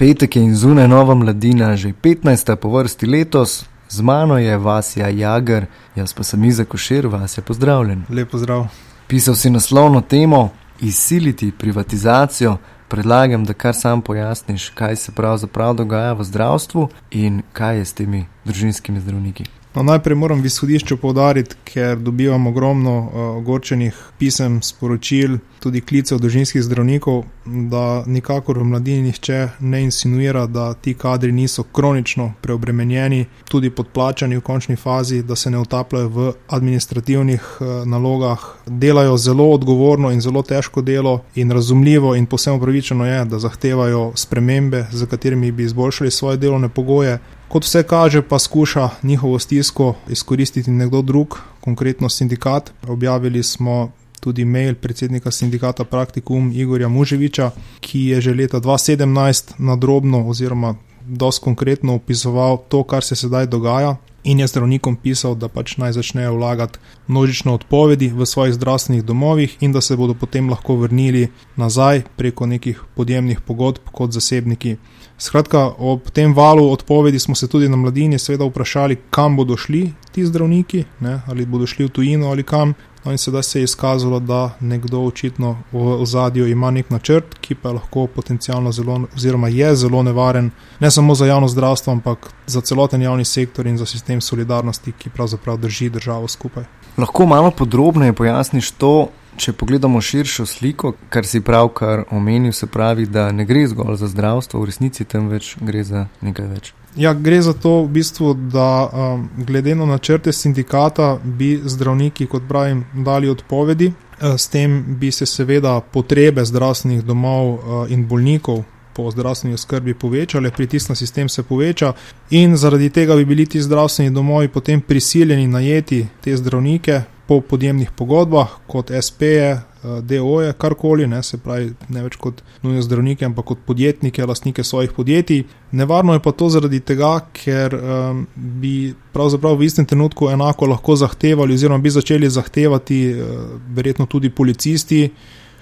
Petek je in zunaj nova mladina, že 15. po vrsti letos, z mano je Vasja Jager, jaz pa sem Iza Košir, vas je pozdravljen. Lepo zdrav. Pisal si naslovno temo Izsiliti privatizacijo. Predlagam, da kar sam pojasniš, kaj se pravzaprav dogaja v zdravstvu in kaj je s temi družinskimi zdravniki. No, najprej moram v izhodišču povdariti, ker dobivam ogromno uh, ogorčenih pisem, sporočil, tudi klicev družinskih zdravnikov, da nikakor v mladini nihče ne insinuira, da ti kadri niso kronično preobremenjeni, tudi podplačani v končni fazi, da se ne utapljajo v administrativnih uh, nalogah, delajo zelo odgovorno in zelo težko delo in razumljivo in posebno pravičeno je, da zahtevajo spremembe, za katerimi bi izboljšali svoje delovne pogoje. Kot vse kaže, pa skuša njihovo stisko izkoristiti nekdo drug, konkretno sindikat. Objavili smo tudi mail predsednika sindikata Praktikum Igorja Muževiča, ki je že leta 2017 nadrobno oziroma dosti konkretno opisoval to, kar se sedaj dogaja. In je zdravnikom pisal, da pač naj začnejo vlagati množične odpovedi v svojih zdravstvenih domovih in da se bodo potem lahko vrnili nazaj preko nekih podjemnih pogodb kot zasebniki. Skratka, ob tem valu odpovedi smo se tudi na mladini seveda vprašali, kam bodo šli ti zdravniki, ne, ali bodo šli v tujino ali kam. No in sedaj se je izkazalo, da nekdo očitno v ozadju ima nek načrt, ki pa je lahko potencialno zelo, oziroma je zelo nevaren, ne samo za javno zdravstvo, ampak za celoten javni sektor in za sistem solidarnosti, ki pravzaprav drži državo skupaj. Lahko malo podrobneje pojasniš to, če pogledamo širšo sliko, kar si pravkar omenil, se pravi, da ne gre zgolj za zdravstvo, v resnici temveč gre za nekaj več. Ja, gre za to, v bistvu, da um, glede na načrte sindikata bi zdravniki, kot pravim, dali odpovedi. Uh, s tem bi se seveda potrebe zdravstvenih domov uh, in bolnikov po zdravstveni oskrbi povečale, pritisk na sistem se poveča in zaradi tega bi bili ti zdravstveni domovi potem prisiljeni najeti te zdravnike, po podjemnih pogodbah, kot SP-je, eh, DO-je, karkoli, ne, se pravi, ne več kot nujno zdravnike, ampak kot podjetnike, lastnike svojih podjetij. Nevarno je pa to zaradi tega, ker um, bi pravzaprav v istem trenutku enako lahko zahtevali, oziroma bi začeli zahtevati, uh, verjetno tudi policisti,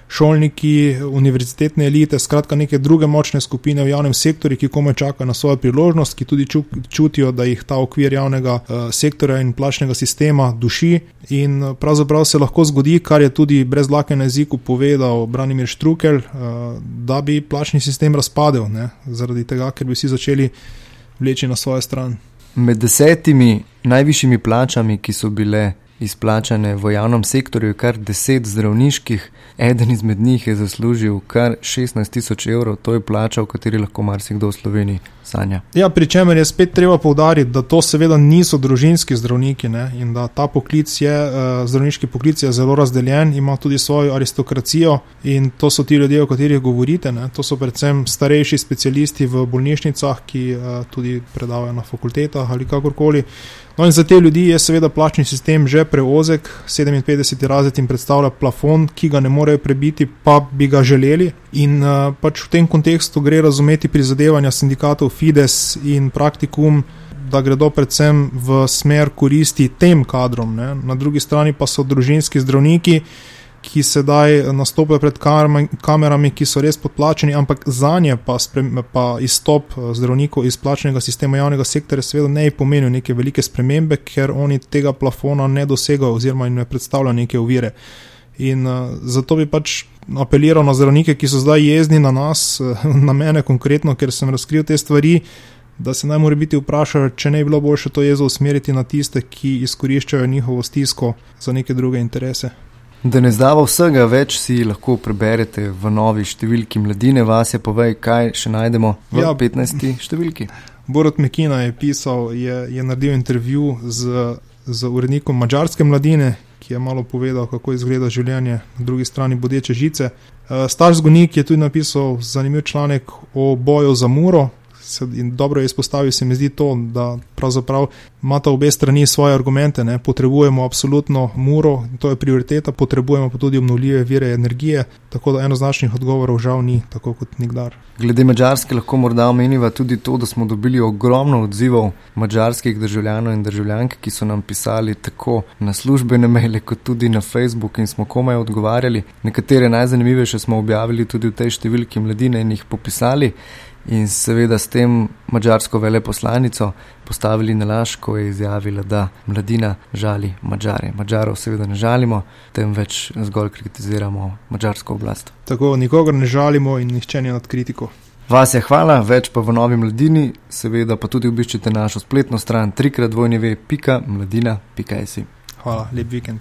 šolniki, univerzitetne elite, skratka neke druge močne skupine v javnem sektorju, ki komaj čakajo na svojo priložnost, ki tudi čutijo, da jih ta okvir javnega uh, sektorja in plačnega sistema duši. In eh, pravzaprav se lahko zgodi, kar je tudi brez lake na jeziku povedal Branimir Štrukel, uh, da bi plačni sistem razpadel, ne? zaradi tega, ker bi vsi začeli vleči na svojo stran. Med desetimi najvišjimi plačami, ki so bile izplačane v javnem sektorju, kar deset zdravniških, eden izmed njih je zaslužil kar 16 tisoč evrov, to je plača, v kateri lahko marsikdo v Sloveniji sanja. Ja, pri čemer je spet treba povdariti, da to seveda niso družinski zdravniki ne? in da ta poklic je, uh, zdravniški poklic je zelo razdeljen, ima tudi svojo aristokracijo in to so ti ljudje, o katerih govorite. Ne? To so predvsem starejši specialisti v bolnišnicah, ki uh, tudi predavajo na fakultetah ali kakorkoli. No, in za te ljudi je seveda plačni sistem že preozek, 57 razred jim predstavlja plafon, ki ga ne morejo prebiti, pa bi ga želeli. In uh, pač v tem kontekstu gre razumeti prizadevanja sindikatov Fides in Praktikum, da gredo predvsem v smer koristi tem kadrom. Ne. Na drugi strani pa so družinski zdravniki ki sedaj nastopajo pred kamerami, ki so res podplačeni, ampak za nje pa, pa izstop eh, zdravnikov iz plačnega sistema javnega sektorja seveda ne pomeni neke velike spremembe, ker oni tega plafona ne dosegajo oziroma jim ne predstavljajo neke ovire. In uh, zato bi pač apeliral na zdravnike, ki so zdaj jezni na nas, na mene konkretno, ker sem razkril te stvari, da se naj mora biti vprašati, če ne bi bilo boljše to jezo usmeriti na tiste, ki izkoriščajo njihovo stisko za neke druge interese. Da ne zdava vsega več, si lahko preberete v novi številki mladine. Vas je povej, kaj še najdemo v ja, 15. številki. Borod Mekina je pisal, je, je naredil intervju z, z urednikom mačarske mladine, ki je malo povedal, kako izgleda življenje na drugi strani bodeče žice. Eh, Star zgonik je tudi napisal zanimiv članek o boju za muro, in dobro je izpostavil, se mi zdi to, da pravzaprav imata obe strani svoje argumente. Ne? Potrebujemo absolutno muro, to je prioriteta, potrebujemo pa tudi obnovljive vire energije, tako da enoznačnih odgovorov žal ni, tako kot nikdar. Glede Mačarske lahko morda omeniva tudi to, da smo dobili ogromno odzivov mačarskih državljanov in državljank, ki so nam pisali tako na službene maile, kot tudi na Facebook in smo komaj odgovarjali. Nekatere najzanimivejše smo objavili tudi v tej številki mladine in jih popisali. In seveda s tem mačarsko veleposlanico postavili na laž, ko je izjavila, da mladina žali Mačare. Mačarov seveda ne žalimo, temveč zgolj kritiziramo mačarsko oblast. Tako nikogar ne žalimo in nišče ni nad kritiko. Vas je hvala, več pa v novi mladini, seveda pa tudi obiščite našo spletno stran trikratvojneve.mladina.si. Hvala, lep vikend.